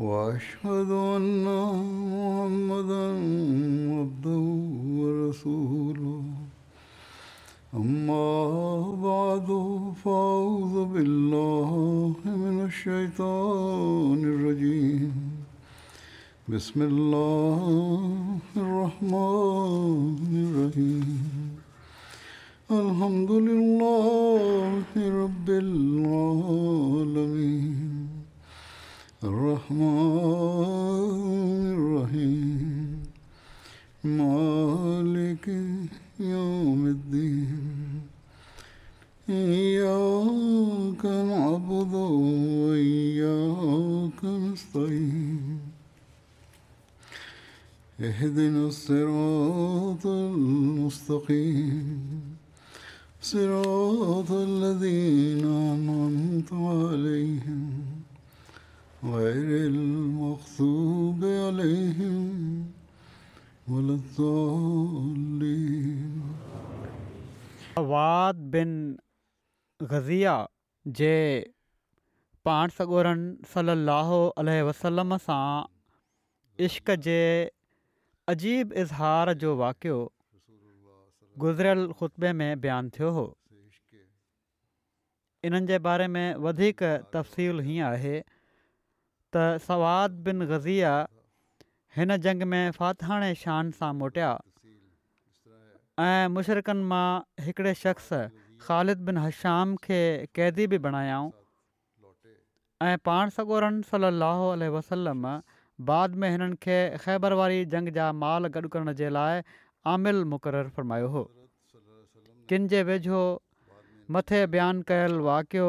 واشهد ان محمدا عبده ورسوله اما بعد فاعوذ بالله من الشيطان الرجيم بسم الله सवाद बिन गज़िया जे पाण सगोरनि सलाहु अलह वसलम सां इश्क़ जे अजीबु इज़हार जो वाक़ियो गुज़िरियल ख़ुतबे में बयानु थियो हुओ इन्हनि जे बारे में वधीक तफ़सील हीअं आहे त सवाद बिन गज़िया हिन जंग में फ़ातहाणे शान सां मोटिया ऐं मुशरकनि मां हिकिड़े शख़्स ख़ालिद बिन हशाम खे क़ैदी बि बणायाऊं ऐं पाण सगोरनि सली वसलम बाद में हिननि खे ख़ैबर वारी जंग जा माल गॾु करण जे लाइ आमिलु मुक़ररु फ़र्मायो हुओ किनि जे वेझो मथे बयानु कयल वाक़ियो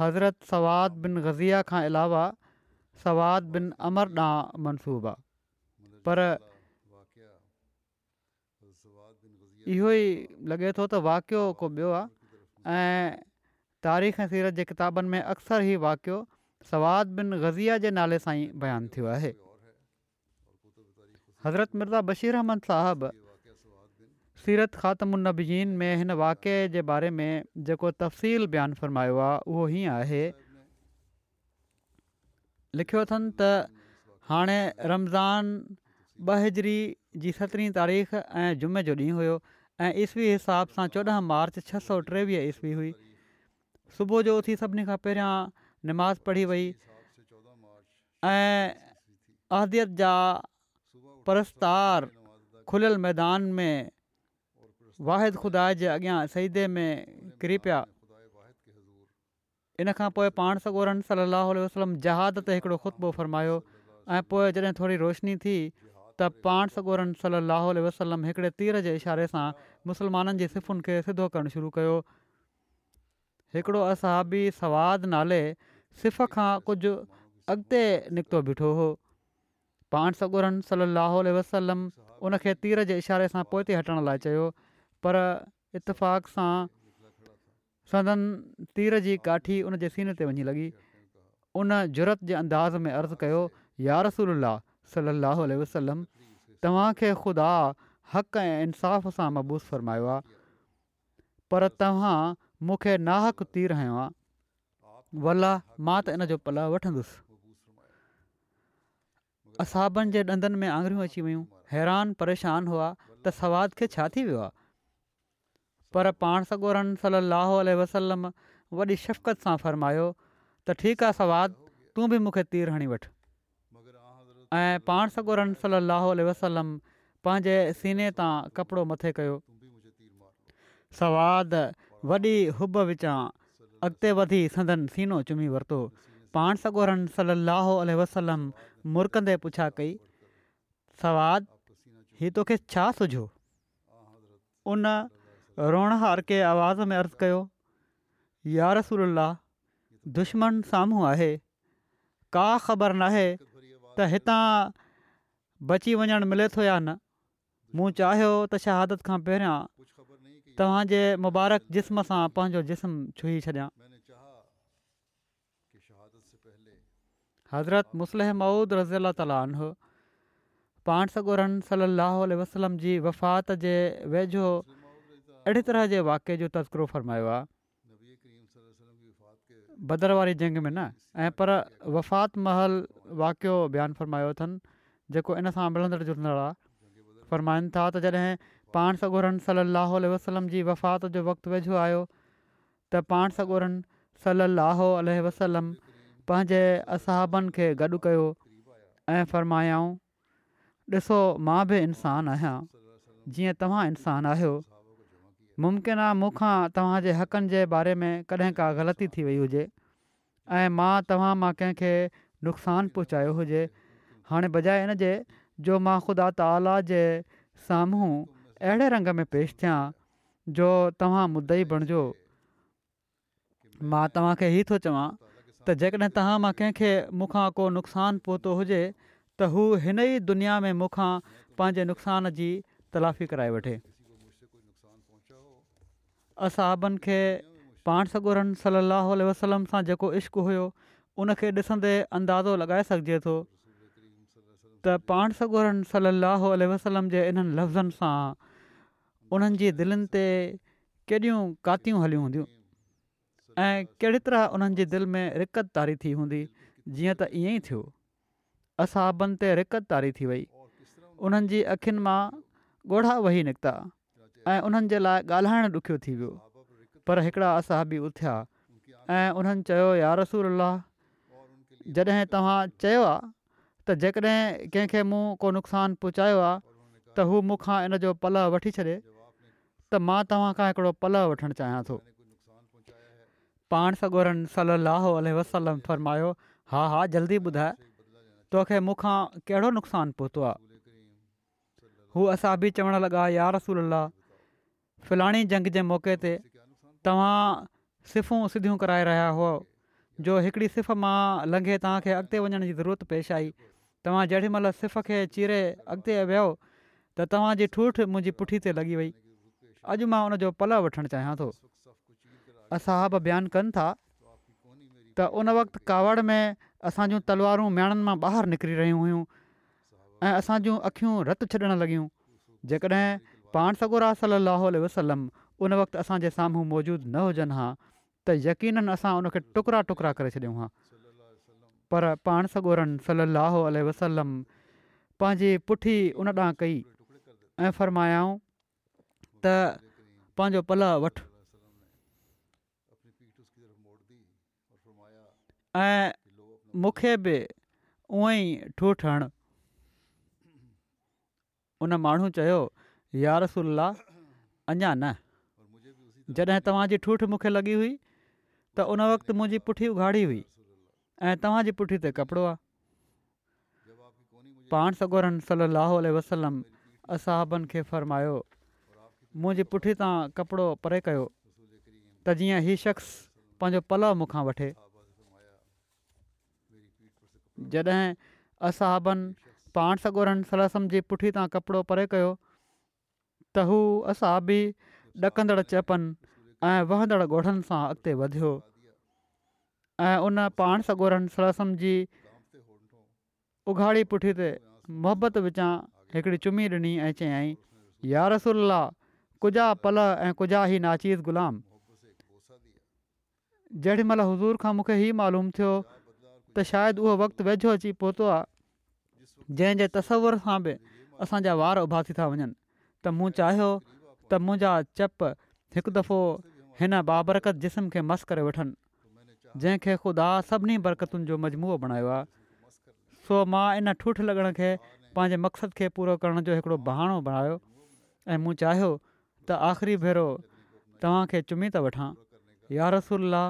हज़रत सवाद बिन ग़ज़िया खां अलावा सवाद बिन अमर ॾांहुं मनसूबा पर इहो ई लॻे थो त वाक़ियो को ॿियो आहे तारीख़ ऐं सीरत जे किताबनि में अक्सर ई वाक़ियो सवाद बिन ग़ज़िया जे नाले सां ई बयानु थियो आहे हज़रत मिर्ज़ा बशीर अहमद साहिबु सीरत ख़ात्मीज़ीन में हिन वाक़िअ जे बारे में जेको तफ़सील बयानु फ़र्मायो आहे उहो हीअं आहे लिखियो अथनि त हाणे रमज़ान ॿ हजरी जी सतरहीं तारीख़ ऐं जुमे जो ॾींहुं हुयो ऐं ईसवी हिसाब सां चोॾहं मार्च छह सौ टेवीह ईस्वी हुई सुबुह जो उथी सभिनी खां पहिरियां निमाज़ पढ़ी वई ऐं अहदीअ जा परस्तार खुलियल मैदान में वाहिद ख़ुदा जे अॻियां शहीदे में कृपया इन खां पोइ पाण सॻो रं वसलम जहाद ते हिकिड़ो ख़ुतबो फ़रमायो ऐं पोइ जॾहिं थोरी रोशनी थी त पाण सगुरनि सलाहु वसलम हिकिड़े तीर जे इशारे सां मुसलमाननि जे सिफ़ुनि खे सिधो करणु शुरू कयो हिकिड़ो असाबी सवाद नाले सिफ़ खां कुझु अॻिते निकितो बीठो हुओ पाण सॻुरनि सलाहु वसलम उनखे तीर जे इशारे सां पोइते हटण लाइ चयो पर इतफ़ाक़ सां संदनि तीर जी काठी उन जे सीन ते वञी लॻी उन जुरत जे अंदाज़ में अर्ज़ु कयो यारसूल सलाहु तव्हांखे ख़ुदा हक़ ऐं इंसाफ़ सां मबूस फ़रमायो आहे पर तव्हां मूंखे नाहक तीर हणियो आहे वल्ला मां त इन जो पलउ वठंदुसि असाबनि जे ॾंदनि में आङुरियूं अची वियूं हैरान परेशानु हुआ त सवाद खे छा थी वियो आहे पर पाण सगोड़नि सलाह वसलम वॾी शफ़क़त सां फ़र्मायो त ठीकु आहे सवादु तूं बि मूंखे तीरु हणी वठि ऐं पाण सॻोरन सललाहो वसलम पंहिंजे सीने तां कपिड़ो मथे कयो सवादु वॾी हुब विचां अॻिते वधी संदन सीनो चुमी वरितो पाण सगोरनि सललाहोह वसलम मुर्ख पुछा कई सवाद हीउ तोखे छा सिझो उन रोण हार के आवाज़ में अर्ज़ु कयो यार रसूला दुश्मन साम्हूं आहे का ख़बर नाहे त हितां बची वञण मिले थो या न मूं चाहियो त शहादत खां पहिरियां तव्हांजे मुबारक जिस्म सां पंहिंजो जिस्म हज़रत मऊद सगोरन वसलम मु वफ़ात जे वेझो अहिड़े तरह जे वाके जो तस्करो फ़रमायो आहे जंग में न ऐं पर वफ़ात महल वाक़ियो बयानु फ़रमायो अथनि जेको इन सां मिलंदड़ जुलंदड़ आहे फ़रमाइनि था त जॾहिं पाण सां ॻोरनि वसलम जी वफ़ात जो वक़्तु वेझो आयो त पाण सां ॻोड़नि वसलम पंहिंजे असहाबनि खे गॾु कयो ऐं फ़र्मायाऊं ॾिसो मां बि इंसानु आहियां जीअं तव्हां इंसानु आहियो मुमकिन आहे मूंखां तव्हांजे हक़नि जे बारे में कॾहिं का ग़लती थी वई हुजे ऐं मां तव्हां मां कंहिंखे नुक़सानु पहुचायो हुजे हाणे बजाए हिनजे जो मां ख़ुदा ताला जे साम्हूं अहिड़े रंग में पेश थियां जो तव्हां मुदई बणिजो मां तव्हांखे ई थो चवां त जेकॾहिं तव्हां मां कंहिंखे मूंखां को नुक़सानु पहुतो हुजे त हू हिन ई दुनिया में मूंखां पंहिंजे नुक़सान जी तलाफ़ी कराए वठे असाबनि खे पाण सॻो सलाहु वसलम सां जेको इश्क़ु हुयो उनखे ॾिसंदे अंदाज़ो लॻाए सघिजे थो त पाण सगोरनि सलाहु वसलम जे इन्हनि लफ़्ज़नि सां उन्हनि जी दिलनि ते केॾियूं कातियूं हलियूं हूंदियूं ऐं कहिड़ी तरह उन्हनि जी दिलि में रिकत तारी थी हूंदी जीअं त ईअं ई थियो असहाबनि ते रिक्कत तारी थी वई उन्हनि जी अखियुनि मां ॻोढ़ा वेही निकिता ऐं उन्हनि जे लाइ ॾुखियो थी वियो पर हिकिड़ा असहाबी उथिया ऐं उन्हनि चयो यार रसूल अलाह जॾहिं तव्हां चयो आहे त जेकॾहिं कंहिंखे मूं को नुक़सानु पहुचायो आहे त हू मूंखां इन जो पल वठी छॾे त मां तव्हां खां हिकिड़ो पल वठणु चाहियां थो पाण सॻोरनि सलो वसलम फ़रमायो हा हा जल्दी ॿुधाए तोखे मूंखां कहिड़ो नुक़सानु पहुतो आहे हू असां बि चवणु लॻा यार रसूला फलाणी जंग जे मौके ते तव्हां सिफ़ूं सिधियूं कराए रहिया हुओ जो हिकिड़ी सिफ़ मां लंघे तव्हांखे अॻिते वञण जी ज़रूरत पेश आई तव्हां जेॾीमहिल सिफ़ खे चीरे अॻिते विहो त तव्हांजी ठूठ मुंहिंजी पुठी ते लॻी वई अॼु मां उनजो पल वठणु चाहियां थो साहब बयानु कनि था त उन वक़्तु कावड़ में असां तलवारूं मियाणनि मां ॿाहिरि निकिरी रहियूं हुयूं ऐं असां अखियूं रतु छॾणु लॻियूं जेकॾहिं पाण सगुरा वसलम उन वक़्तु असांजे साम्हूं मौजूदु न हुजनि हा त यकीन असां उनखे टुकड़ा टुकड़ा करे छॾियूं हा पर पाण सगोरनि सलाहु वसलम पंहिंजी पुठी उन ॾांहुं कई ऐं फरमायाऊं त पंहिंजो पल वठ ऐं मूंखे बि उहं ई ठूठ हण उन माण्हू चयो यारसुल्ला अञा न जॾहिं तव्हांजी ठूठ मूंखे लॻी हुई त उन वक़्तु मुंहिंजी पुठी उघाड़ी हुई ऐं तव्हांजी पुठी ते कपिड़ो आहे पाण सगोरन सलो लाही वसलम असहाबनि खे फ़र्मायो मुंहिंजी पुठी तां कपिड़ो परे कयो त जीअं हीउ शख़्स पंहिंजो पलउ मूंखां वठे जॾहिं असहाबनि पाण सगोरन सलसम जी पुठी तां कपिड़ो परे कयो त हू असां ॾकंदड़ चइपनि ऐं वहंदड़ सां अॻिते वधियो ऐं उन पाण सॻोरनि सरसम जी उघाड़ी पुठी ते मुहबत विचां हिकिड़ी चुम्मी ॾिनी ऐं चयई यार रसुल्ला कुझा पल ऐं कुझा ई नाचीज़ ग़ुलाम जेॾीमहिल हज़ूर खां मूंखे ई मालूम थियो त शायदि उहो वक़्तु वेझो अची पहुतो आहे जंहिंजे तस्वर सां बि असांजा वार उभा थी था वञनि त मूं चाहियो त मुंहिंजा चप हिकु दफ़ो हिन बाबरकत जिस्म खे मस करे वठनि जंहिंखे ख़ुदा सभिनी बरक़तुनि जो मजमू बणायो आहे सो मां इन ठूठ लॻण खे पंहिंजे मक़सद खे पूरो करण जो हिकिड़ो बहानो बणायो ऐं मूं चाहियो त आख़िरी भेरो तव्हांखे चुमी थो वठां यारसुल्ला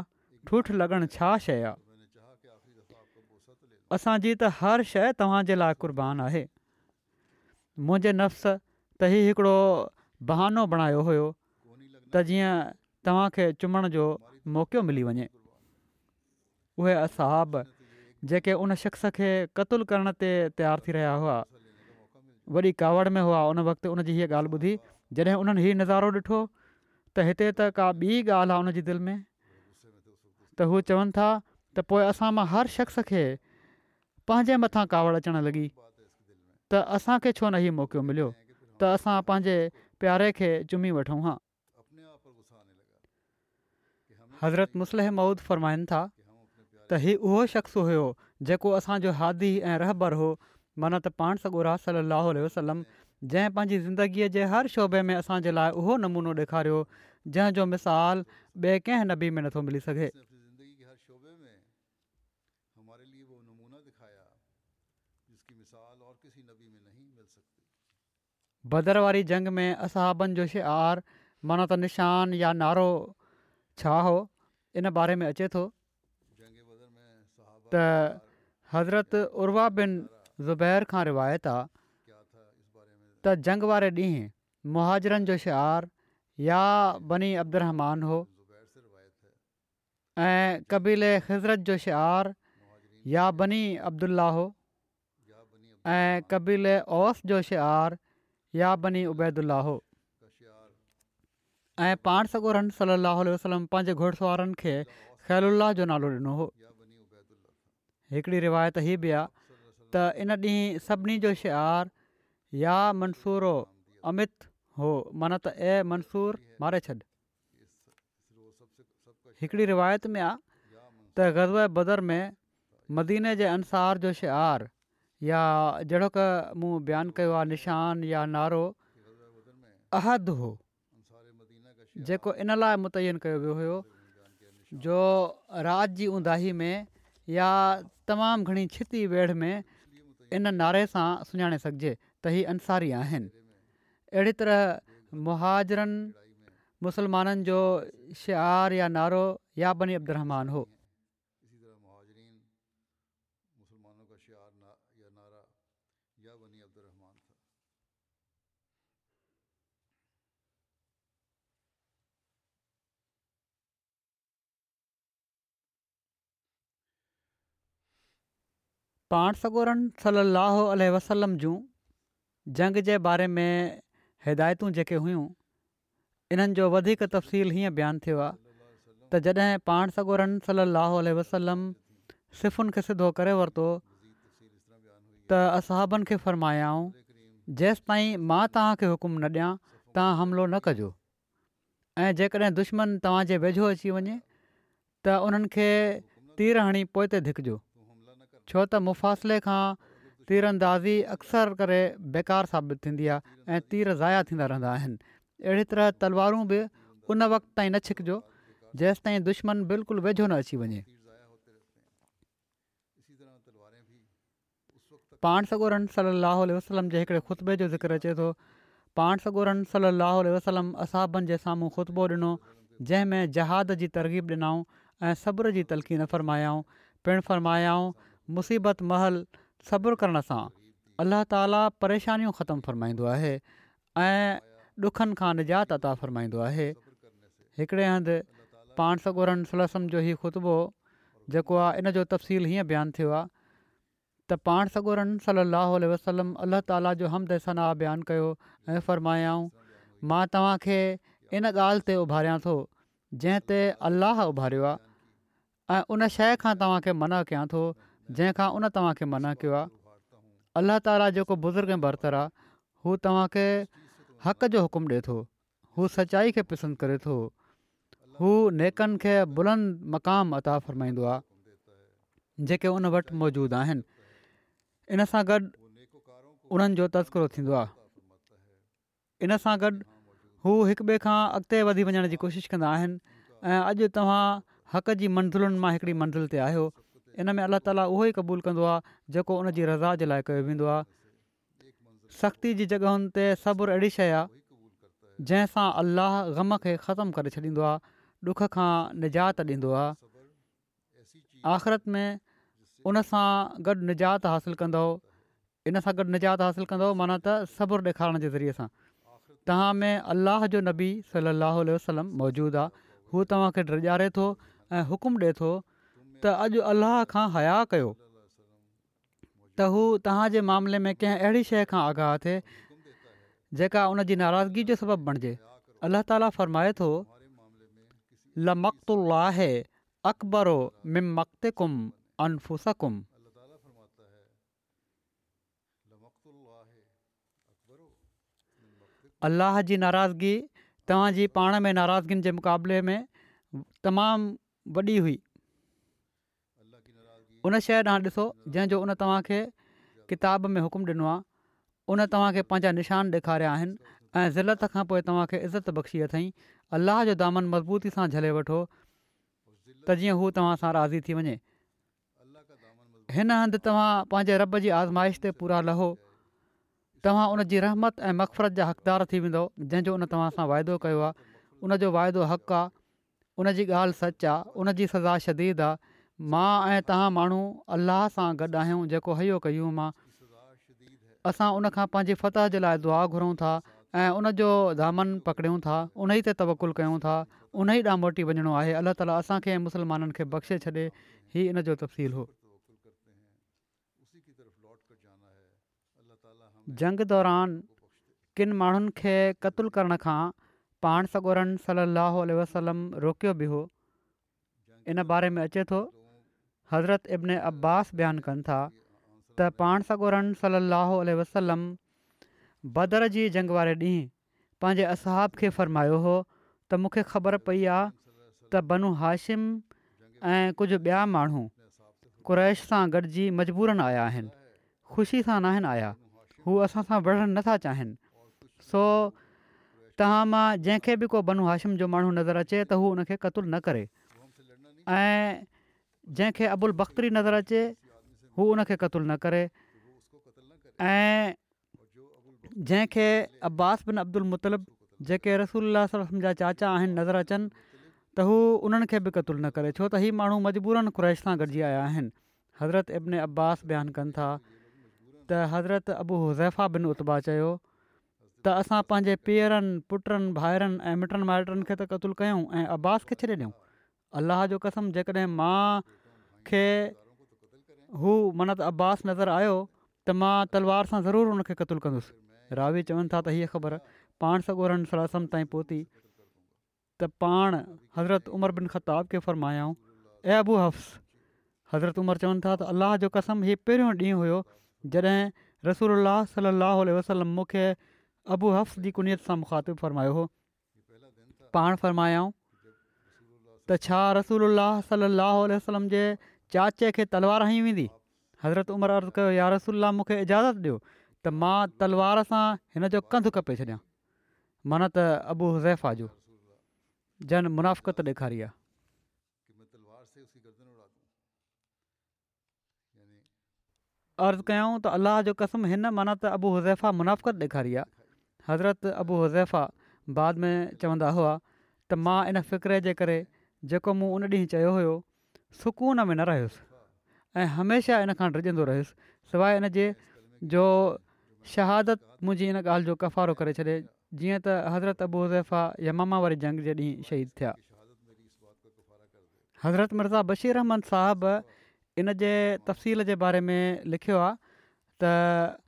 ठूठ लॻण छा शइ आहे असांजी त हर शइ तव्हांजे लाइ कुर्बान आहे मुंहिंजे नफ़्स त ई हिकिड़ो बहानो बणायो हुयो त जीअं तव्हांखे चुमण जो मौक़ो मिली वञे उहे असाब जेके उन शख़्स खे क़तूल करण ते तयारु थी रहिया हुआ वॾी कावड़ में हुआ उन वक़्तु उन जी हीअ ॻाल्हि ॿुधी जॾहिं हीउ नज़ारो ॾिठो त हिते त का ॿी ॻाल्हि आहे उनजी दिलि में त हू चवनि था त पोइ असां मां हर शख़्स खे पंहिंजे मथां कावड़ अचणु लॻी त असांखे छो न हीउ मौक़ो मिलियो त असां पंहिंजे प्यारे खे चुमी वठूं हा हज़रत मुसलह माउद फ़रमाइनि था त हीउ उहो शख़्स हुयो जेको असांजो हादी ऐं रहबर हो माना त पाण सॻो राह व जंहिं पंहिंजी ज़िंदगीअ जे हर शोभे में असांजे लाइ उहो नमूनो ॾेखारियो जंहिंजो मिसाल भदर वारी जंग में असाबनि जो शि माना त निशान या नारो छा हो इन बारे में अचे थो त हज़रत उर्वा बिन ज़ुबैर खां रिवायत आहे त जंग वारे ॾींहुं मुहाजरनि जो शार या बनी अब्दुरमान हो ऐं कबीले ख़िज़रत जो शि या बनी अब्दुला हो ऐं कबीले ओस जो शि या बनीबैदु हो ऐं पाण सगुर सलम पंहिंजे घुड़सवारनि खे ख़ैलुल्ह जो नालो ॾिनो हो हिकिड़ी रिवायत ही बि आहे त इन ॾींहुं सभिनी जो शिआर या मंसूर अमित हो माना त ए मंसूर मारे छॾ हिकिड़ी रिवायत में आहे त गज़वे बदर में मदीने जे अंसार जो शार या जहिड़ो क मूं बयानु कयो आहे निशान या नारो अहद हो जेको इन लाइ मुतैन कयो वियो हुयो जो राति जी ऊंदाही में या तमामु घणी छिती वेढ़ में इन नारे सां सुञाणे सघिजे त हीअ अंसारी आहिनि अहिड़ी तरह मुहाजरनि मुसलमाननि जो शार या नारो या बनी अब्दुहमान हो पाण सगोरन सलाह अलह वसलम जूं जंग जे बारे में हिदायतूं जेके हुयूं इन्हनि जो वधीक तफ़सील हीअं बयानु थियो आहे त जॾहिं पाण सगोरनि सलाहु वसलम सिफ़ुनि खे सिधो करे वरितो त असहाबनि खे फ़र्मायाऊं जेसि ताईं मां तव्हांखे हुकुम न ॾियां तव्हां हमिलो न कजो ऐं जेकॾहिं दुश्मन तव्हांजे वेझो अची वञे त उन्हनि तीर हणी पोइ ते छो त मुफ़ासिले खां तीरंदाज़ी अक्सर करे बेकार साबित थींदी आहे ऐं तीर ज़ाया थींदा रहंदा आहिनि तरह तलवारूं बि उन वक़्तु ताईं न छिकिजो जेसि ताईं दुश्मन बिल्कुलु वेझो न अची वञे पाण सॻोरनि सलाह वसलम जे हिकिड़े ख़ुतबे जो ज़िक्र अचे थो पाण सोगोरन सलाहु वसलम असाबनि जे साम्हूं ख़ुतबो ॾिनो जंहिंमें जहाद जी तरगीब ॾिनाऊं ऐं सब्र जी तलक़ी न फ़रमायाऊं पिणु फ़रमायाऊं मुसीबत महल सब्रु करण सां अलाह ताला परेशानियूं ख़तमु फ़रमाईंदो आहे ऐं ॾुखनि खां निजात अता फ़रमाईंदो आहे हिकिड़े हंधि पाण सगोरन सुलसम जो हीउ ख़ुतबो जेको आहे इन जो तफ़सील हीअं बयानु थियो आहे त पाण सगोरन सल वसलम अलाह ताला जो हमद सना बयानु कयो ऐं फ़रमायाऊं मां तव्हांखे इन ॻाल्हि ते उभारिया थो जंहिं ते अलाह उभारियो आहे ऐं उन शइ खां तव्हांखे मना कयां थो जंहिंखां उन तव्हांखे मना कयो आहे अलाह ताला जेको बुज़ुर्ग ऐं बर्तरु आहे हू तव्हांखे हक़ जो हुकुम ॾिए थो हू सचाई खे पसंदि करे थो हू नेकनि खे बुलंद मक़ाम अता फ़रमाईंदो आहे जेके उन वटि मौजूदु आहिनि इन सां गॾु उन्हनि जो तस्करो थींदो आहे इन सां गॾु हू हिक ॿिए खां अॻिते वधी वञण जी कोशिशि कंदा आहिनि ऐं अॼु तव्हां हक़ जी मंज़िलुनि मां हिकिड़ी मंज़िल ते आहियो इन में अलाह ताला उहो ई क़बूलु कंदो आहे जेको उनजी रज़ा जे लाइ कयो वेंदो आहे सख़्ती जी जॻहियुनि ते सबुरु अहिड़ी शइ आहे जंहिंसां अलाह ग़म खे ख़तमु करे छॾींदो आहे ॾुख खां निजात ॾींदो आहे आख़िरत में उन सां गॾु निजात हासिलु कंदो इन सां गॾु निजात हासिलु कंदो माना त सबुरु ॾेखारण जे ज़रिए सां तव्हां में अलाह जो नबी सली वसलम मौजूदु आहे हू तव्हांखे ड्रारे थो ऐं हुकुमु थो त अॼु अलाह खां हया कयो त हू तव्हांजे मामले में कंहिं अहिड़ी शइ खां आगाह थिए जेका उनजी नाराज़गी जो सबबु बणिजे अलाह ताला फ़रमाए थो अल्लाह जी नाराज़गी तव्हांजी पाण में नाराज़गी जे मुक़ाबले में तमामु वॾी हुई उन शइ ॾांहुं ॾिसो जंहिंजो उन तव्हांखे किताब में हुकुम ॾिनो आहे उन तव्हांखे पंहिंजा निशान ॾेखारिया आहिनि ऐं ज़िलत खां पोइ तव्हांखे इज़त बख़्शीअ अथईं अलाह जो दामन मज़बूती सां झले वठो त जीअं हू तव्हां सां राज़ी थी वञे हिन हंधि तव्हां पंहिंजे रॿ जी आज़माइश ते पूरा लहो तव्हां उन जी रहमत ऐं मक़फ़रत जा हक़दार थी वेंदो जंहिंजो उन तव्हां सां वाइदो कयो आहे उनजो वाइदो हक़ु आहे उन जी ॻाल्हि सच आहे उनजी सज़ा शदीद आहे मां ऐं तव्हां माण्हू अलाह सां गॾु आहियूं जेको हैयो कयूं मां असां उनखां पंहिंजे फतह जे लाइ दुआ घुरूं था ऐं उनजो दामन पकड़ियूं था उन ई ते तवकुलु कयूं था उन ई ॾांहुं मोटी वञिणो आहे अलाह ताला असांखे ऐं मुस्लमाननि खे बख़्शे छॾे इन जो तफ़सील हो जंग दौरान किन माण्हुनि खे क़तलु करण खां पाण सगोरनि सलाहु वसलम रोकियो बि हो इन बारे में अचे थो हज़रत इब्न अब्बास बयानु कनि था त पाण सां गॾु सली अलसलम बदर जी जंग वारे ॾींहुं पंहिंजे असहाब खे फ़र्मायो हुओ त मूंखे ख़बर पई आहे त बन हाशिम ऐं कुझु ॿिया माण्हू कुरैश सां गॾिजी मजबूरनि आया आहिनि ख़ुशी सां न आहिनि आया हू असां सां विढ़ण नथा चाहिनि सो तव्हां मां जंहिंखे बि को बनू हाशिम जो माण्हू नज़र अचे त हू हुन खे न करे ऐं जंहिंखे अबुल बख़्तरी नज़र अचे हू उनखे क़तुलु न करे ऐं जंहिंखे अब्बास बिन अब्दुल मुतलब जेके रसूल जा चाचा आहिनि नज़र अचनि त हू उन्हनि खे बि क़तुलु न करे छो त हीउ माण्हू मजबूरनि ख़ुराइश सां गॾिजी आया आहिनि हज़रत इब्न अब्बास बयानु कनि था त हज़रत हुज़ैफ़ा बिन उतबा चयो त असां पंहिंजे पीअरनि पुटनि भाइरनि ऐं मिटनि माइटनि खे त क़तुलु कयूं ऐं अब्बास खे छॾे ॾियूं अलाह जो कसम जेकॾहिं मां खे हू मान त अब्बास नज़र आयो त मां तलवार सां ज़रूरु हुनखे क़तूल कंदुसि रावी चवनि था त हीअ ख़बर पाण सॻोरनि सरासम ताईं पहुती त पाण हज़रत उमर बिन ख़ताब खे फ़रमायाऊं ऐं अबू हफ्स हज़रत उमरि चवनि था त अल्लाह जो कसम हीउ पहिरियों ॾींहुं हुयो जॾहिं रसूल अलाह वसलम मूंखे अबू हफ़्स जी कुनत सां मुखातिबु फ़रमायो हुओ पाण फ़रमायाऊं त छा रसूल सलाहु उल वसलम जे चाचे खे तलवार हई वेंदी हज़रत उमिरि अर्ज़ु कयो यार रसुल्ला मूंखे इजाज़त ॾियो त मां तलवार सां हिन जो कंधु कपे छॾियां मनत अबू हज़ैफा जो जन मुनाफ़क़त ॾेखारी आहे अर्ज़ु कयऊं त अलाह जो कसम हिन मनत अबू हुज़ैफ़ा मुनाफ़क़त ॾेखारी आहे हज़रत अबू हज़ैफ़ा बाद में चवंदा हुआ त मां इन फ़िक्रे जे करे जेको मूं उन ॾींहुं चयो हुयो सुकून में न रहियुसि ऐं हमेशह इन खां रजंदो रहियुसि सवाइ इनजे जो शहादत मुंहिंजी इन ॻाल्हि जो कफ़ारो करे छॾे जीअं त हज़रत अबू अबूज़ा यमामा वारी जंग जे ॾींहुं शहीद थिया हज़रत मिर्ज़ा बशीर अहमद साहबु इन जे तफ़सील जे बारे में लिखियो आहे त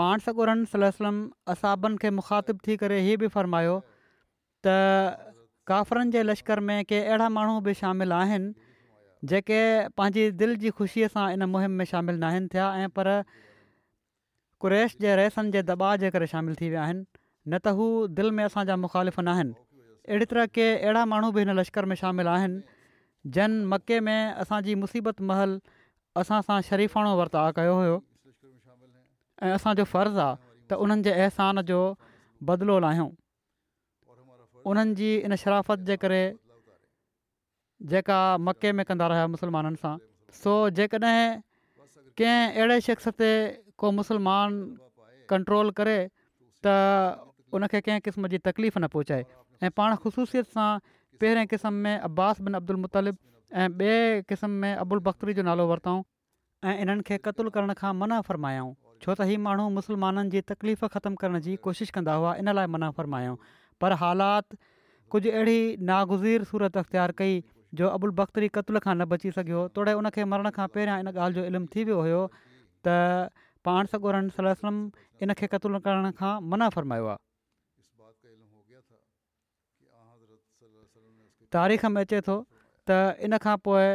पाण सकूरन सलम असाबनि खे मुखातिबु थी करे हीउ बि फ़रमायो त काफ़िरनि जे लश्कर में के अहिड़ा माण्हू बि शामिल आहिनि जेके पंहिंजी दिलि जी ख़ुशीअ सां इन मुहिम में शामिलु न आहिनि थिया ऐं पर कुरेश जे रहिसनि जे दॿाउ जे करे शामिलु थी विया आहिनि न त हू दिलि में असांजा मुख़ालिफ़ न आहिनि अहिड़ी तरह के अहिड़ा माण्हू बि हिन लश्कर में शामिल आहिनि जन मके में असांजी मुसीबत महल असां सां शरीफ़ाणो वर्ताउ कयो हुयो ऐं असांजो फ़र्ज़ु आहे त उन्हनि जे अहसान जो बदिलो लाहियूं उन्हनि जी इन शराफ़त जे करे जेका मके में कंदा रहिया मुसलमाननि सां सो जेकॾहिं कंहिं अहिड़े शख़्स ते को मुसलमान कंट्रोल करे त उनखे कंहिं क़िस्म जी तकलीफ़ न पहुचाए ऐं पाण ख़ुशूसियत सां पहिरें क़िस्म में अब्बास बिन अब्दुल मुतलिब ऐं ॿिए क़िस्म में अबुल बख़्त्री जो नालो वरितऊं ऐं इन्हनि खे क़तलु करण खां मना फ़रमायाऊं छो त हीअ माण्हू मुसलमाननि जी तकलीफ़ ख़तमु करण जी कोशिशि कंदा हुआ इन लाइ मना फ़रमायाऊं पर हालात कुझु अहिड़ी नागुज़ीर सूरत अख़्तियार कई जो अबुल बख़्तरी क़तल खां न बची सघियो तोड़े उनखे मरण खां पहिरियां इन ॻाल्हि जो इल्मु थी वियो हुयो त पाण सगोरह सलम इन खे क़तलु करण खां मना फरमायो आहे तारीख़ में अचे थो त इन खां पोइ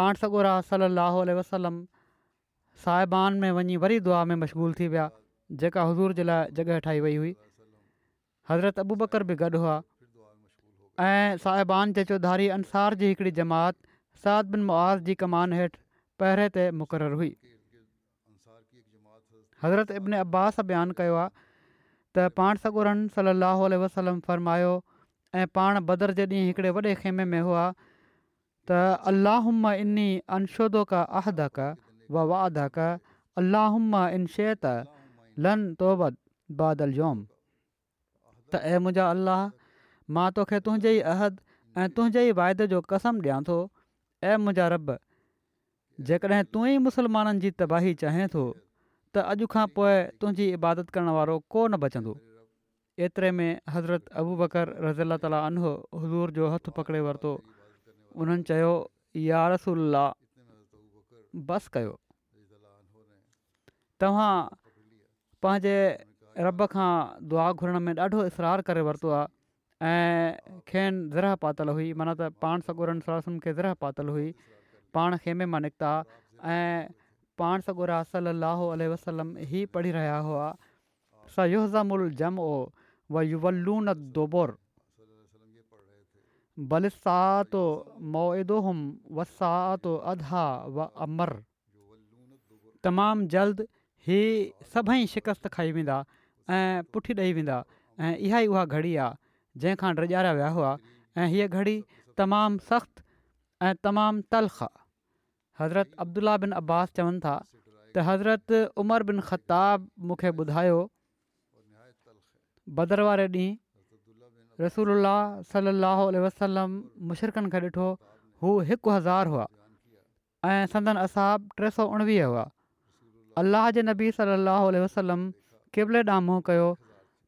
पाण सॻोरा सलाहु वसलम साहिबान में वञी वरी दुआ में मशगूल थी विया जेका हज़ूर जे लाइ जॻह ठाही वई हुई हज़रत अबू बकर बि गॾु हुआ ऐं साहिबान जे चौधारी अंसार जी हिकिड़ी जमात साद बिन मुआज़ जी कमान हेठि पहिरें ते मुक़ररु हुई हज़रत इब्न अब्बास बयानु कयो आहे त पाण सगुरनि सलाहु फ़र्मायो ऐं पाण बदर जे ॾींहुं हिकिड़े वॾे खेमे में हुआ त अल्लाहम इन अंशोदो का अहद वा अधक अल अल अल अल अल अल अल बादल जोम त ऐं मुंहिंजा अलाह मां तोखे तुंहिंजे ई अहद ऐं तुंहिंजे ई वाइदे जो कसम ॾियां थो ऐं मुंहिंजा रब जेकॾहिं तू ई मुस्लमाननि जी तबाही चाहे थो त अॼु खां पोइ तुंहिंजी इबादत करण वारो कोन बचंदो एतिरे में हज़रत अबूबकर रज़ीला ताला अनो हज़ूर जो हथु पकिड़े वरितो उन्हनि चयो या रसुल्ला बसि कयो तव्हां पंहिंजे रब खां दुआ घुरण में ॾाढो इसरारु करे वरितो आहे ऐं खेनि ज़र पातल हुई माना त पाण सगुरनि खे ज़र पातल हुई पाण खेमे मां निकिता ऐं पाण सगुर साह वसलम ही पढ़ी रहिया हुआ सूह ज़म ओम तमामु जल्द ही सभई शिकस्त खाई वेंदा ऐं पुठी ॾेई वेंदा ऐं इहा ई उहा घड़ी आहे जंहिंखां ड्रजारिया विया हुआ ऐं हीअ घड़ी तमामु सख़्तु ऐं तमामु तलख़ आहे हज़रत अब्दुला बिन अब्बास चवनि था त हज़रत उमर बिन ख़ताब मूंखे ॿुधायो भदर वारे ॾींहुं रसूल सलाहु उल वसलम मुशरक़नि खे ॾिठो हू हिकु हज़ार हुआ ऐं संदन असाब टे सौ उणिवीह हुआ अलाह जे नबी सलाहु वसलम किबले ॾाम कयो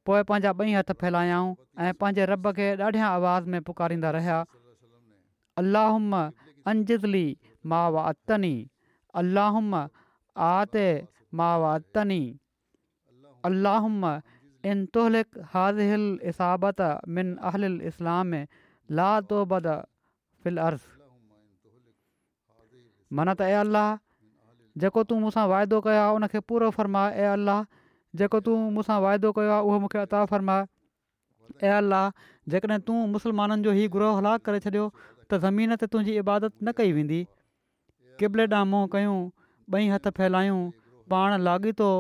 पोइ पंहिंजा ॿई हथ फैलायऊं ऐं पंहिंजे रब खे ॾाढियां आवाज़ में पुकारींदा रहिया अलाहदली मनतलाह जेको तूं मूंसां वाइदो कयो उनखे पूरो ए अलाह जेको तूं मूंसां वाइदो कयो आहे उहो मूंखे अता फरमाए अयल आहे जेकॾहिं तूं मुसलमाननि जो ई ग्रुह हलाकु करे छॾियो त ज़मीन ते तुंहिंजी इबादत न कई वेंदी किबले ॾांहुं मुंहुं कयूं ॿई हथ फहिलायूं पाण लाॻीतो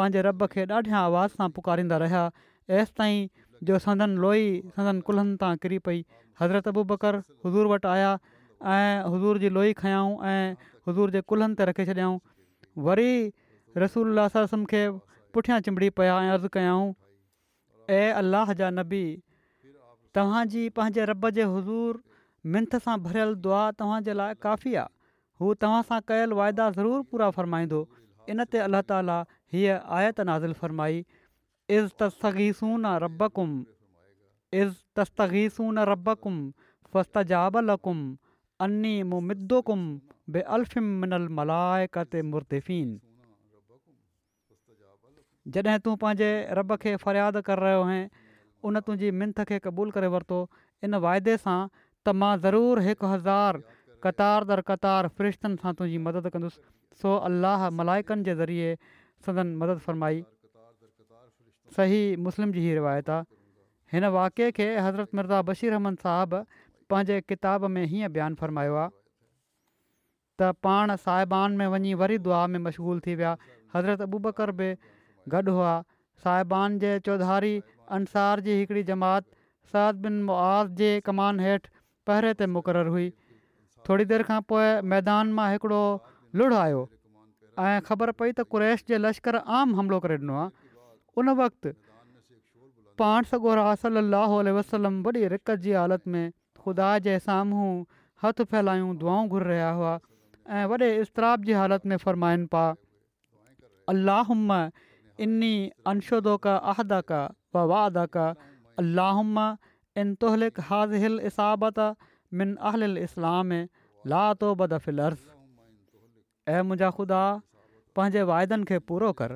पंहिंजे रब खे ॾाढियां आवाज़ सां पुकारींदा रहिया एसि ताईं जो संदन लोई संदन कुल्हनि तां किरी पई हज़रत अबू बकर हज़ूर वटि आया ऐं हज़ूर जी लोई खयाऊं ऐं हुज़ूर जे कुल्हनि ते रखे छॾियाऊं वरी रसूल सम खे पुठियां चिंबड़ी पिया अर्ज़ु कयाऊं ऐं अल्लाह जा नबी तव्हांजी पंहिंजे रब जे हज़ूर मिंथ सां भरियलु दुआ तव्हांजे लाइ काफ़ी आहे हू तव्हां सां कयल वाइदा ज़रूरु पूरा फ़र्माईंदो इन ते अलाह ताला हीअ आयत नाज़ुलु फ़रमाई इज़ तस्तगीसून रब इज़ तस्तगीसू न रब क़ुम फ़त जबल कुम अनी मुमिदोकुम बेफ़िमलाइ मुरिफ़िन जॾहिं तूं पंहिंजे रब खे फ़रियाद करे रहियो आहीं उन तुंहिंजी मिंथ खे क़बूल करे वरितो इन वाइदे सां त मां ज़रूरु हिकु हज़ार क़तार दर क़तार फ़रिश्तनि सां तुंहिंजी मदद कंदुसि सो अलाह मलाइकनि जे ज़रिए सदन मदद फ़रमाई सही मुस्लिम जी हीअ रिवायत आहे हिन वाकिए खे हज़रत मिर्ज़ा बशीर अहमन साहबु पंहिंजे किताब में हीअं बयानु फ़रमायो आहे त पाण साहिबान में वञी वरी दुआ में मशगूलु थी विया हज़रत अबूबकर बि गॾु हुआ साहिबान जे चौधारी अंसार जी हिकिड़ी जमात सद बिन मुआज़ जे कमान हेठि पहिरें ते मुक़ररु हुई थोरी देरि खां पोइ मैदान मां हिकिड़ो लुड़ आयो ऐं ख़बर पई त कुरैश जे लश्कर आम हमिलो करे ॾिनो आहे उन वक़्तु पाण सगोरा राल अलाहु वसलम वॾी रिकत जी हालति में ख़ुदा जे साम्हूं हथु फहिलायूं दुआऊं घुर रहिया हुआ ऐं वॾे इस्तराब जी हालति में फ़रमाइनि पिया अलाह इन अंशुदोक کا ववादक کا अल अल अल अल अल अल अल अल अलाहुम इनतुलिक हाज़िलत मिन अहिल इस्लाम ला तोबिलस ऐं मुंहिंजा ख़ुदा पंहिंजे वाइदनि खे पूरो कर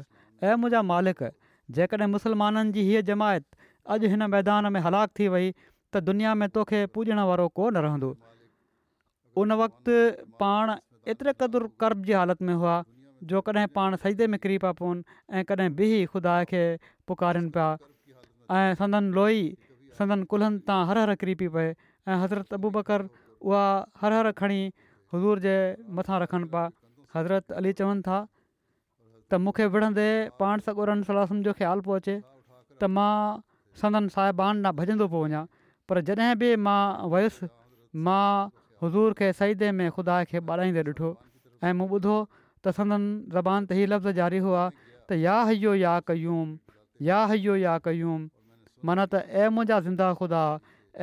ऐं मुंहिंजा मालिक जेकॾहिं मुसलमाननि जी हीअ जमायत अॼु हिन मैदान में हलाकु थी वई त दुनिया में तोखे पुॼण वारो कोन रहंदो उन वक़्तु पाण एतिरे क़दुरु करब जी हालति जो कॾहिं पाण सईदे में किरी पिया पवनि ऐं कॾहिं बि ख़ुदा खे पुकारीनि पिया ऐं संदन लोई संदनि कुल्हनि तां हर हर किरी पई पए ऐं हज़रत अबू बकर उहा हर हर खणी हज़ूर जे मथां रखनि पिया हज़रत अली चवनि था त मूंखे विढ़ंदे पाण सॻो सलासम जो ख़्यालु पियो अचे त मां संदन साहिबानां भॼंदो पियो वञा पर जॾहिं बि मां वयुसि मां हज़ूर खे सईदे में ख़ुदा खे ॿाराईंदे ॾिठो ऐं मूं ॿुधो त सदनि ज़बान ते हीअ लफ़्ज़ जारी हुआ त या हयो या कयूम या हयो या कयूम माना त ऐं मुंहिंजा ज़िंदा ख़ुदा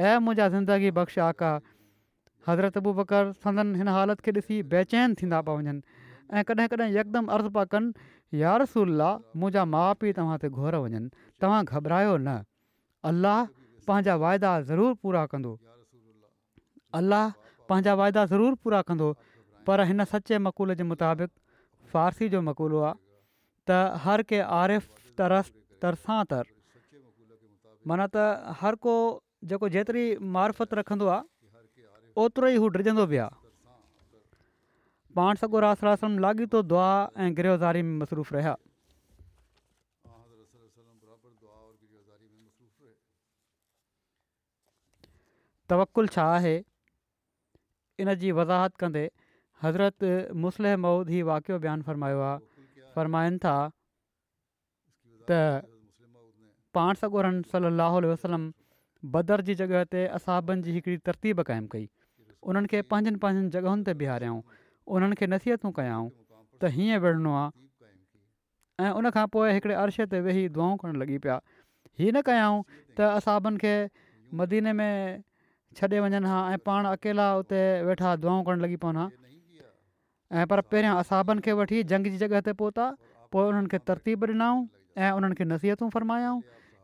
ऐं मुंहिंजा ज़िंदगी बख़्श आ का हज़रत बुबर संदनि हिन हालति खे ॾिसी बेचैन थींदा पिया वञनि ऐं कॾहिं कॾहिं यकदमि अर्ज़ु पिया कनि यार रसूला मुंहिंजा माउ पीउ तव्हां ते घुर वञनि तव्हां घबरायो न अलाह पंहिंजा वाइदा ज़रूरु पूरा कंदो अलाह पंहिंजा वाइदा ज़रूरु पूरा कंदो पर हिन सचे मक़ोल जे मुताबिक़ फारसी जो मक़ुलो आहे त हर आरिफ़ तरस तरसां तर माना त हर को जेको जेतिरी मार्फत रखंदो आहे ओतिरो ई हू ड्रिजंदो बि आहे पाण सॻो रास रास लाॻीतो दुआ ऐं गिरोज़ारी में मसरूफ़ रहिया तवकुलु छा आहे इन जी वज़ाहत कंदे حضرت मुस्लिह मौद ही واقع बयानु फ़रमायो فرمائن تھا था त पाण صلی اللہ علیہ वसलम बदर جی جگہ تے असाबनि جی ہکڑی तरतीब قائم कई उन्हनि کے पंहिंजनि पंहिंजनि जॻहियुनि ते बिहारियाऊं उन्हनि खे नसीहतूं कयाऊं त हीअं विढ़णो आहे ऐं उनखां पोइ हिकिड़े अरशे वेही दुआऊं करणु लॻी पिया हीअ न कयाऊं त असाबनि खे मदीने में छॾे वञनि हा ऐं अकेला उते वेठा پون ऐं पर पहिरियां असाबनि खे वठी जंग जी जॻह ते पहुता पोइ उन्हनि खे तरतीब ॾिनाऊं ऐं उन्हनि खे नसीहतूं फरमायऊं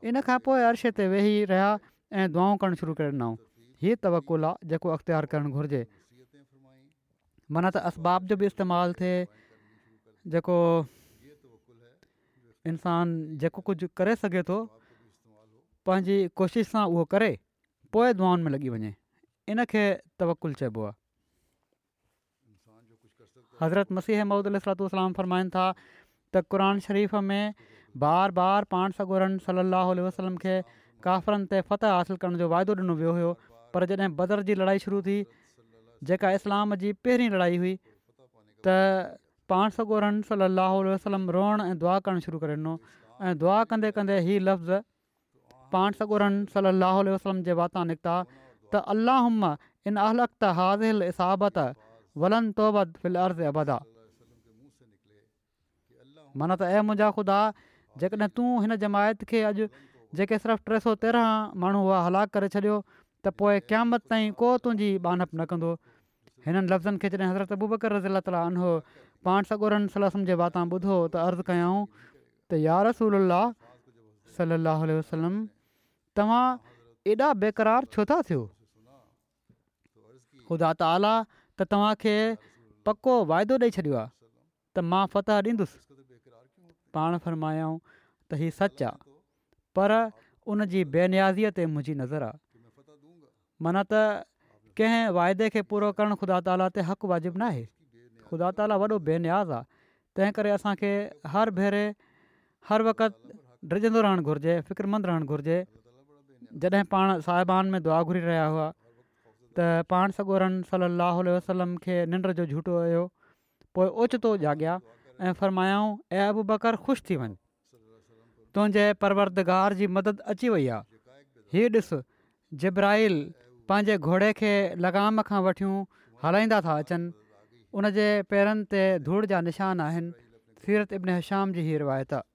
इन खां पोइ ते वेही रहिया ऐं दुआऊं करणु शुरू करे ॾिनऊं हीअ तवकुल आहे जेको अख़्तियारु करणु घुर्जे माना त असबाब जो बि इस्तेमालु थिए जेको इंसानु जेको कुझु करे सघे थो पंहिंजी कोशिशि सां उहो करे पोइ में लॻी वञे इनखे तवकुलु चइबो आहे हज़रत मसीह महूदु सलात फ़रमाइनि था त क़ुर शरीफ़ में बार बार पाण सॻोरनि सलाहु वसलम खे काफ़िरनि ते फ़तह हासिलु करण जो वाइदो ॾिनो वियो हुयो पर जॾहिं बदर जी लड़ाई शुरू थी जेका इस्लाम जी पहिरीं लड़ाई हुई त पाण सॻोरनि सलाहु वलम रोअणु ऐं दुआ करणु शुरू करे ॾिनो ऐं दुआ कंदे कंदे हीअ लफ़्ज़ु पाण सॻोरनि सलाहु वसलम जे वाता निकिता त अलाहम इन अलक हाज़िलति सिर्फ़ु टे सौ तेरहं माण्हू हुआ हलाक करे छॾियो त पोइ क़यामती बानप न कंदो पाण सॻो ॿुधो अर्ज़ु कयऊं त यारसूल तव्हां एॾा बेक़रार छो था थियो ख़ुदा त तव्हांखे पको वाइदो ॾेई छॾियो आहे त मां फतह ॾींदुसि पाण फरमायऊं त ही सच आहे पर उन जी बेन्याज़ीअ ते मुंहिंजी नज़र आहे माना त कंहिं वाइदे खे पूरो करणु ख़ुदा ताला ते हक़ु वाजिबु न आहे ख़ुदा ताला वॾो बेन्याज़ आहे तंहिं करे असांखे हर भेरे हर वक़्तु डजंदो रहणु घुरिजे फिक्रमंदु रहणु घुरिजे जॾहिं पाण साहिबान में दुआ घुरी रहिया हुआ त पाण सॻोरनि सलाहु वसलम खे निंड जो झूठो हुयो पोइ ओचितो जाॻिया ऐं फ़र्मायाऊं ऐं अबू बकर ख़ुशि थी वञु तुंहिंजे परवरदगार जी मदद अची वई आहे हीअ ॾिस जिब्राहिल पंहिंजे घोड़े खे लगाम खां वठियूं हलाईंदा था अचनि उन जे पेरनि ते धूड़ जा निशान आहिनि सीरत इब्न हशाम जी हीअ रिवायत आहे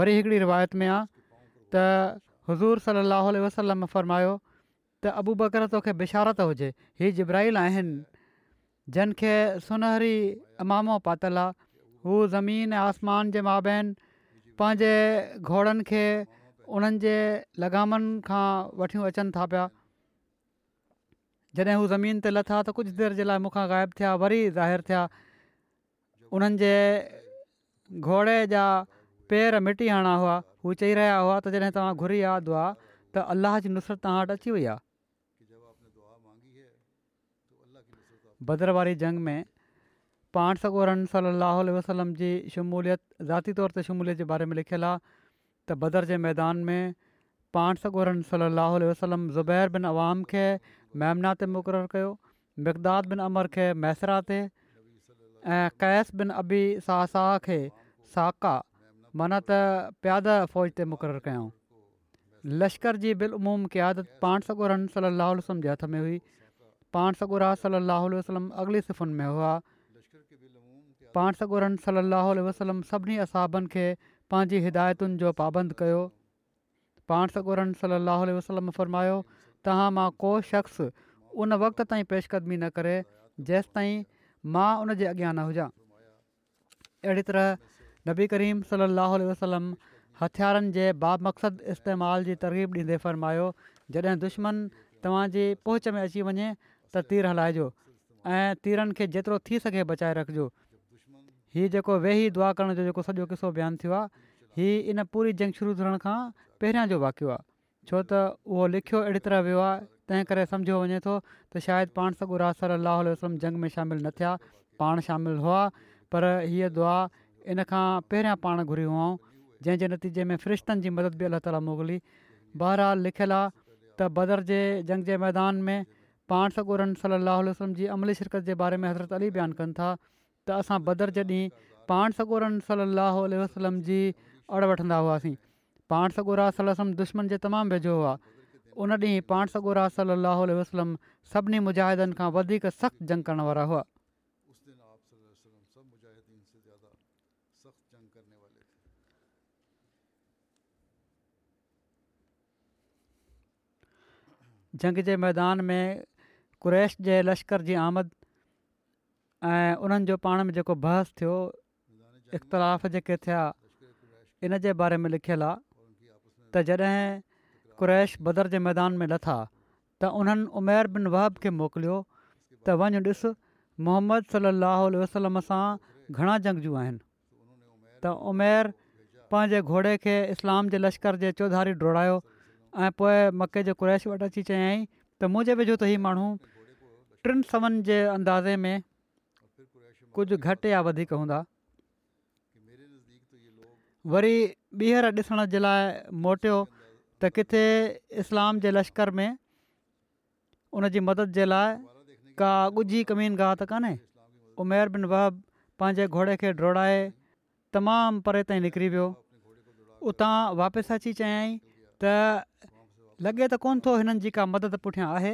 वरी हिकिड़ी रिवायत में आहे त हज़ूर सलाहु वसलम फ़रमायो त बकर तोखे बिशारत हुजे ही जिब्राइल आहिनि जिन खे सुनहरी इमामो पातल आहे हू ज़मीन आसमान जे माबेन पंहिंजे घोड़नि खे उन्हनि जे लॻामनि खां वठी अचनि था पिया जॾहिं हू ज़मीन ते लथा त कुझु देरि जे लाइ मूंखां ग़ाइबु थिया वरी ज़ाहिर थिया उन्हनि जे घोड़े जा पेर मिटी हणा हुआ हू चई रहिया हुआ त जॾहिं तव्हां घुरी आद आहे त अल्लाह जी नुसरत तव्हां अची वई आहे बदर वारी जंग में पाण सॻोरन सलाहु वसलम जी शमूलियत ज़ाती तौर ते शमूलियत जे बारे में लिखियलु आहे त बदर जे मैदान में पाण सॻोरन सल वसलम ज़ुबैर बिन आवाम खे मैमना ते मुक़ररु कयो मिक़गदा बिन अमर खे मैसरा ते ऐं कैस बिन अबी सा खे साका माना त प्यादा फ़ौज ते मुक़ररु कयऊं लश्कर जी बिल्मूम क़ियादत पाण सॻोरन सलाहु वसलम जे हथ में हुई पाण सॻु सलाहु वसलम अॻिले सिफ़ुनि में हुआ पाण सॻोरनि सलाहु वसलम सभिनी असाबनि खे पंहिंजी हिदायतुनि जो पाबंदु कयो पाण सॻोरनि सलाह वसलम फ़रमायो तव्हां मां को शख़्स उन वक़्त ताईं पेशकदमी न करे जेसि ताईं मां उनजे अॻियां न हुजां अहिड़ी तरह नबी करीम सलाह वसलम हथियारनि जे बामकसदु इस्तेमाल जी तरक़ीब ॾींदे फ़र्मायो जॾहिं दुश्मन तव्हांजी पहुच में अची वञे त तीर हलाइजो ऐं तीरनि खे जेतिरो थी सघे बचाए रखिजो हीअ जेको वेही दुआ करण जो जेको सॼो किसो बयानु थियो आहे इन पूरी जंग शुरू थियण खां पहिरियां जो वाक़ियो आहे छो त उहो लिखियो अहिड़ी तरह वियो आहे तंहिं करे सम्झो वञे थो त शायदि पाण सॻु रासर वसलम जंग में शामिलु न थिया पाण शामिलु हुआ पर हीअ दुआ इन खां पहिरियां पाण घुरी हुआ जंहिंजे नतीजे में फ़रिश्तनि जी मदद बि अलाह ताली मोकिली बहरहाल लिखियलु आहे त बदर जे जंग जे मैदान में पाण सॻोरन सलाहु वलम जी अमली शिरकत जे बारे में हज़रत अली बयानु कनि था त असां बदर जे ॾींहुं पाण सगोरम सड़ वठंदा हुआसीं पाण सॻो दुश्मन जे तमामु वेझो हुआ उन ॾींहुं पाण सॻोर सलाह वसलम सभिनी मुजाहिदनि खां वधीक सख़्तु जंग करण वारा हुआ जंग जे मैदान में क़ुरैश जे लश्कर जी आमद ऐं उन्हनि जो पाण में जेको बहस थियो इख़्तिलाफ़ जेके थिया इन जे बारे में लिखियलु आहे त जॾहिं क़्रैश बदर जे मैदान में लथा त उन्हनि उमेर बिन वहब खे मोकिलियो त वञ ॾिसु मोहम्मद सली लाहु वसलम सां घणा जंगजू जूं आहिनि त उमेर पंहिंजे घोड़े खे इस्लाम जे लश्कर जे चौधारी डोड़ायो ऐं पोइ मके जे क़ुरैश वटि अची चयईं त मुंहिंजे वेझो त ही माण्हू टिनि सवन जे अंदाज़े में कुझु घटि या वधीक हूंदा वरी ॿीहर ॾिसण जे लाइ मोटियो त किथे इस्लाम जे लश्कर में उन जी मदद जे लाइ का ॻुझी कमीन गाह त कान्हे उमेर बिन वहब पंहिंजे घोड़े खे डोड़ाए तमामु परे ताईं निकिरी वियो उतां वापसि अची चयई त लॻे त कोन थो हिननि जी का मदद पुठियां आहे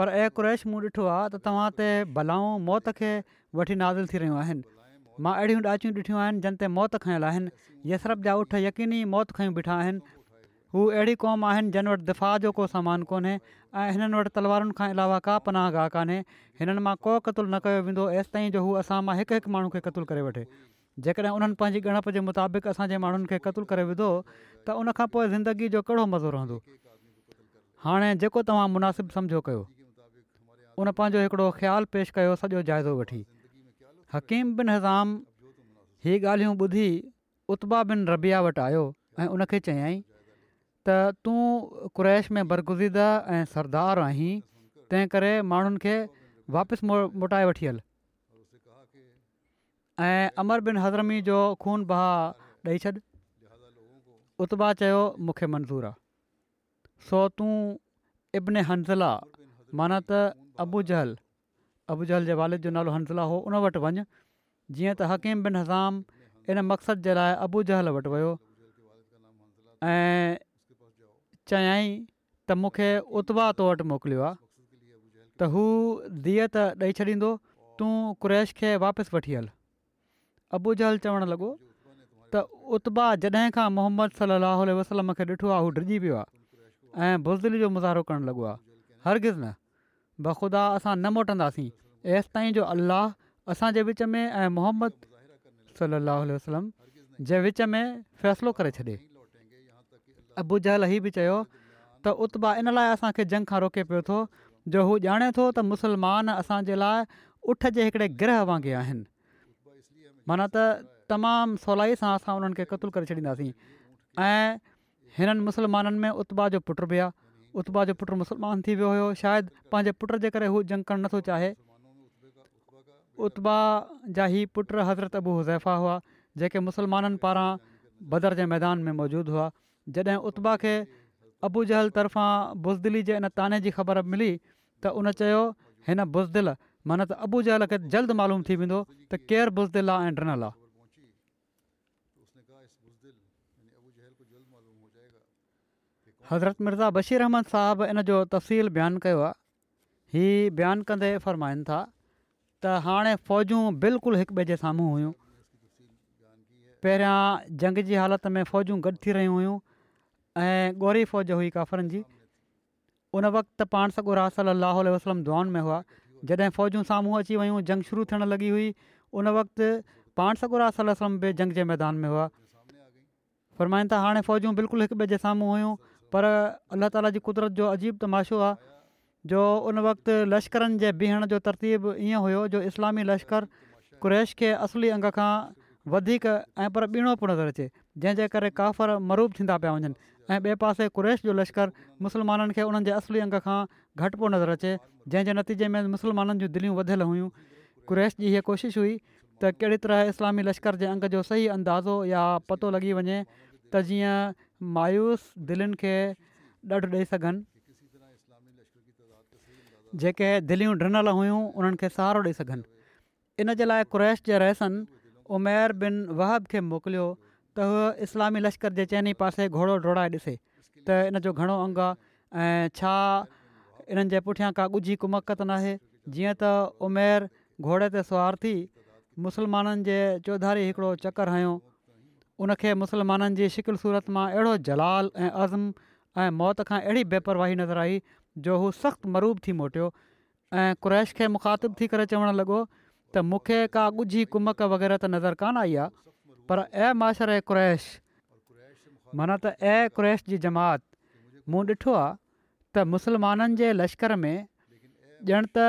पर ऐं कुरैश मूं ॾिठो आहे त तव्हां ते भलाऊं मौत खे वठी नाज़िल थी रहियूं आहिनि मां अहिड़ियूं ॾाचियूं ॾिठियूं आहिनि जिन ते मौत खयल आहिनि यसरप जा उठ यकीनी मौत खयूं बीठा आहिनि हू अहिड़ी क़ौम आहिनि जिन वटि दिफ़ा जो को सामान कोन्हे ऐं हिननि वटि तलवारुनि खां अलावा का पनाह गाह हिननि मां को क़तलु न कयो वेंदो ऐसि जो हू असां मां हिकु माण्हू खे क़तलु करे वठे जेकॾहिं उन्हनि पंहिंजी ॻणप जे मुताबिक़ असांजे माण्हुनि खे क़तुलु करे विधो त उनखां पोइ ज़िंदगी जो कहिड़ो मज़ो रहंदो हाणे जेको तव्हां मुनासिबु सम्झो कयो उन पंहिंजो हिकिड़ो ख़्यालु पेश कयो सॼो जाइज़ो वठी हकीम बिन हज़ाम ही ॻाल्हियूं ॿुधी उत्बा बिन रबिया वटि आयो ऐं उनखे चयाई त तूं कु्रैश में बरगुज़ीदा ऐं सरदार आहीं तंहिं करे माण्हुनि खे वापसि मो मोटाए वठी हल ऐं अमर बिन हज़रमी जो खून बहा ॾेई छॾ उत्बा चयो मूंखे मंज़ूरु आहे सो तूं इब्न हंज़ला माना त अबू जहल अबू जहल जे वालिद जो नालो हंज़ला हो उन वटि वञु जीअं त हकीम बिन हज़ाम इन मक़सद जे लाइ अबू जहल वटि वियो ऐं चयई त मूंखे उता तो वटि मोकिलियो आहे त हू धीअ त ॾेई छॾींदो तूं क्रैश खे वापसि वठी हलि अबू जहल चवणु लॻो त उतबा जॾहिं खां मोहम्मद सलाहु वसलम मूंखे ॾिठो आहे हू डिॼी वियो आहे ऐं बुज़दिल जो मुज़ारो करणु लॻो आहे हरगिज़ न बख़ुदा असां न मोटंदासीं ऐसि ताईं जो अलाह असांजे विच में ऐं मुहम्मद सलाहु वसलम जे विच में फ़ैसिलो करे छॾे अबुझल हीउ बि चयो त उता इन लाइ असांखे जंग खां रोके पियो थो जो हू ॼाणे थो त मुसलमान असांजे लाइ उठ जे हिकिड़े ग्रह वांगुरु आहिनि माना त तमामु सवलाई सां असां उन्हनि खे क़तूल करे छॾींदासीं हिननि मुस्लमाननि में उत्बा जो पुटु बि आहे उत्बा जो पुटु मुसलमान थी वियो हुयो शायदि पंहिंजे पुट जे करे हू झमकणु नथो चाहे उत्बा जा ई पुटु हज़रत अबू हुज़ैफा हुआ जेके मुसलमाननि पारां बदर जे मैदान में मौजूदु हुआ जॾहिं उत्बा खे अबू जहल तर्फ़ां बुज़दिली जे इन ताने जी ख़बर मिली त उन चयो हिन बुज़दिल माना त अबू जहल खे जल्द मालूम थी वेंदो त केरु बुज़दिल आहे ऐं ॾिनल आहे हज़रत मिर्ज़ा बशीर अहमद साहबु इन जो तफ़सील बयानु कयो आहे हीअ बयानु कंदे फ़रमाइनि था त हाणे फ़ौजूं बिल्कुलु हिक ॿिए जे साम्हूं हुयूं पहिरियां जंग जी हालति में फ़ौजूं गॾु थी रहियूं हुयूं ऐं ॻोरी फ़ौज हुई काफ़रनि जी उन वक़्तु पाण सॻुरास वसलम दुआन में हुआ जॾहिं फ़ौजूं साम्हूं अची वियूं जंग शुरू थियणु लॻी हुई उन वक़्तु पाण सगुरास जंग जे मैदान में हुआ फ़रमाइनि था हाणे फ़ौजूं बिल्कुलु हिक ॿिए जे साम्हूं हुयूं पर अलाह ताला जी कुदरत जो अजीब तमाशो आहे जो उन वक़्तु लश्करनि जे बीहण जो तरतीब ईअं हुयो जो इस्लामी लश्कर कुरैश खे असली अंग खां वधीक ऐं पर ॿीणो पियो नज़र अचे जंहिंजे करे काफ़र मरूब थींदा पिया वञनि ऐं ॿिए पासे कुरैश जो लश्कर मुस्लमाननि खे उन्हनि असली अंग खां घटि पियो नज़र अचे जंहिंजे नतीजे में मुस्लमाननि जूं दिलियूं वधियल हुयूं कुरैश जी इहा कोशिशि हुई त कहिड़ी तरह इस्लामी लश्कर जे अंग जो सही अंदाज़ो या पतो लॻी वञे त जीअं मायूस दिलनि खे ॾंढ ॾेई सघनि जेके दिलियूं ॾिनल हुयूं उन्हनि खे सहारो ॾेई सघनि इन जे लाइ कुरैश जे रहसन उमेर बिन वहब खे मोकिलियो त हूअ इस्लामी लश्कर जे चइनि पासे घोड़ो डोड़ाए ॾिसे त इन जो घणो अंगु आहे ऐं छा इन्हनि जे पुठियां का ॻुझी कुमकत नाहे जीअं त उमेर घोड़े ते सुवार थी मुस्लमाननि जे चौधारी हिकिड़ो चकरु हयों उन खे मुसलमाननि जी शिकिल सूरत मां अहिड़ो जलाल ऐं अज़म ऐं मौत खां अहिड़ी बेपरवाही नज़र आई जो हू सख़्तु मरूब थी मोटियो ऐं कु्रैश खे मुखातिबु थी करे चवणु लॻो त मूंखे का ॻुझ कुमक वग़ैरह त नज़र कोन्ह आई आहे पर ऐ माशर ऐं कुरैश माना त ऐं क़्रैश जी जमात मूं ॾिठो आहे त मुसलमाननि जे लश्कर में ॼण त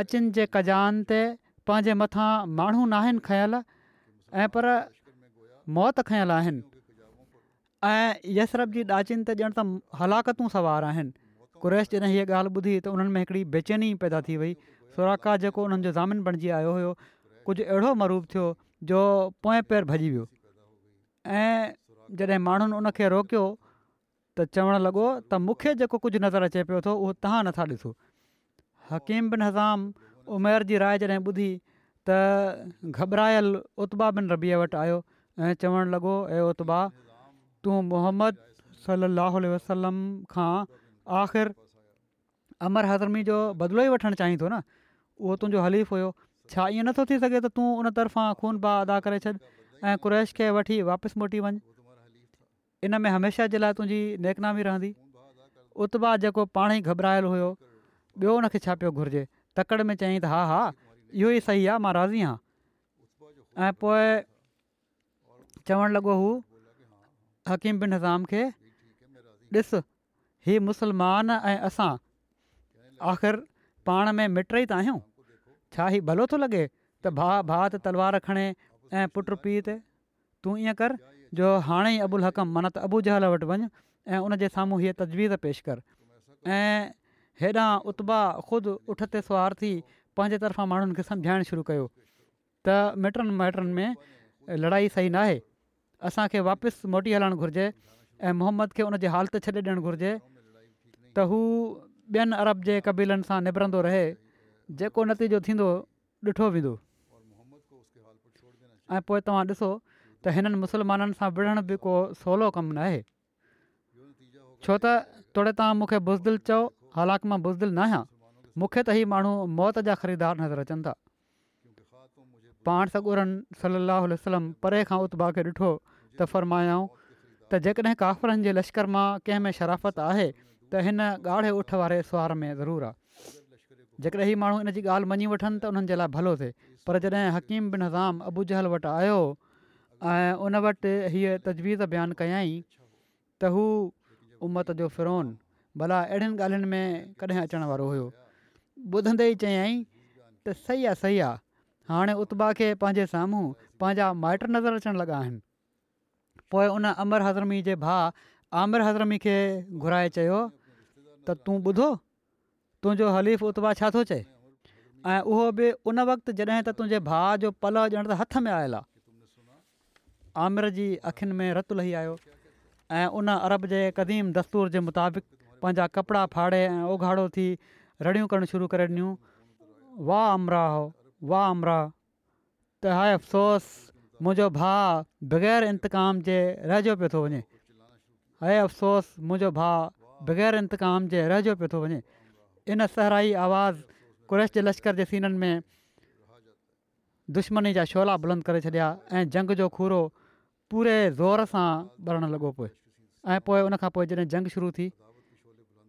ॾाचिनि जे कजान ते पंहिंजे मथां माण्हू खयल ऐं पर मौत खयल आहिनि ऐं यशरप जी ॾाचिन त ॼण त हलाकतूं सवार आहिनि क़रेश जॾहिं हीअ ॻाल्हि ॿुधी त उन्हनि में हिकिड़ी बेचैनी पैदा थी वई सुराका जेको उन्हनि जो ज़ामिन बणिजी आयो हुयो कुझु अहिड़ो मरूफ़ थियो जो पोएं पेर भॼी वियो ऐं जॾहिं माण्हुनि उनखे रोकियो त चवणु लॻो त मूंखे जेको कुझु नज़र अचे पियो थो उहो तव्हां नथा ॾिसो हकीम बिन हज़ाम उमेर जी राय जॾहिं ॿुधी त घबरायल उत्बा बिन रबीअ वटि आयो ऐं चवणु लॻो ऐं उता तूं मोहम्मद सलाहु वसलम खां आख़िर अमर हज़रमी जो बदिलो ई वठणु चाहीं थो न उहो तुंहिंजो हलीफ़ हुयो छा ईअं नथो थी सघे त तूं उन तर्फ़ां खून बा अदा करे छॾु ऐं कुरैश खे वठी वापसि मोटी वञु इन में हमेशह जे लाइ तुंहिंजी नेकनामी रहंदी उतबा जेको पाण ई घबरायल हुयो ॿियो उनखे छा पियो घुरिजे तकड़ि में चयाईं त हा हा इहो ई सही आहे मां राज़ी हा ऐं चवणु लॻो हू हकीम बिन हज़ाम खे ॾिस हीअ मुसलमान ऐं असां आख़िर पाण में मिट ई त आहियूं छा हीउ भलो थो लॻे त भाउ भात तलवार खणे ऐं पुटु ते तूं ईअं कर जो हाणे ई अबुल हकम माना त अबूजहल वटि वञु ऐं उनजे साम्हूं हीअ तजवीज़ पेश कर ऐं हेॾां उतबा ख़ुदि उठ ते सुवार थी पंहिंजे तरफ़ां माण्हुनि खे सम्झाइणु शुरू कयो त मिटनि माइटनि में लड़ाई सही न आहे असांखे वापसि मोटी हलणु घुरिजे ऐं मोहम्मद खे हुन जी हालत छॾे ॾियणु घुरिजे त हू ॿियनि अरब जे क़बीलनि सां निबरंदो रहे जेको नतीजो थींदो ॾिठो वेंदो ऐं पोइ तव्हां ॾिसो त हिननि मुस्लमाननि सां विढ़ण बि को सवलो कमु न आहे छो त तोड़े तव्हां मूंखे बुज़दिल चओ हालांकि मां बुज़दिल न आहियां मूंखे त ई माण्हू मौत जा ख़रीदार नज़र अचनि था पाण सॻुरनि सलाहु वसलम परे खां उतबा खे ॾिठो त फ़र्मायाऊं त जेकॾहिं काफ़रनि जे लश्कर मां में शराफ़त आहे त हिन ॻाढ़े उठ वारे सुवार में ज़रूरु आहे जेकॾहिं हीउ माण्हू हिन जी ॻाल्हि मञी वठनि त उन्हनि जे लाइ भलो थिए पर जॾहिं हकीम बिन हज़ाम जहल वटि आयो ऐं उन वटि हीअ तजवीज़ बयानु कयाई त हू उमत जो फिरोन भला अहिड़ियुनि ॻाल्हियुनि में कॾहिं अचण वारो हुयो ॿुधंदे ई चयई त सही आहे सही आहे हाणे उतबा खे पंहिंजे साम्हूं पंहिंजा माइट नज़र अचणु लॻा आहिनि पोइ उन अमर हज़रमी जे भाउ आमिर हज़रमी खे घुराए चयो त तूं ॿुधो तुंहिंजो हलीफ़ उत्बा छा थो चए ऐं उहो बि उन वक़्तु जॾहिं त तुंहिंजे भाउ जो पल ॼण त हथ में आयल आहे आमिर जी अखियुनि में रतु लही आयो ऐं उन अरब जे क़दीम दस्तूर जे मुताबिक़ पंहिंजा कपिड़ा फाड़े ऐं ओघाड़ो थी रड़ियूं करणु शुरू करे ॾिनियूं वाह आमराह वाह अमरा त हाय अफ़सोस मुंहिंजो भाउ बग़ैर इंतकाम जे रहिजो पियो थो वञे हाय अफ़सोस मुंहिंजो भाउ बग़ैर इंतकाम जे रहिजो पियो थो वञे इन सहराई आवाज़ कुरेश जे लश्कर जे सीननि में दुश्मनी जा छोला बुलंद करे छॾिया ऐं जंग जो खूरो पूरे ज़ोर सां भरण लॻो पियो ऐं पोइ उन पोइ जॾहिं जंग शुरू थी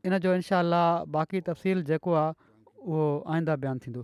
इन जो इनशा बाक़ी तफ़सील जेको आहे उहो आईंदा बयानु थींदो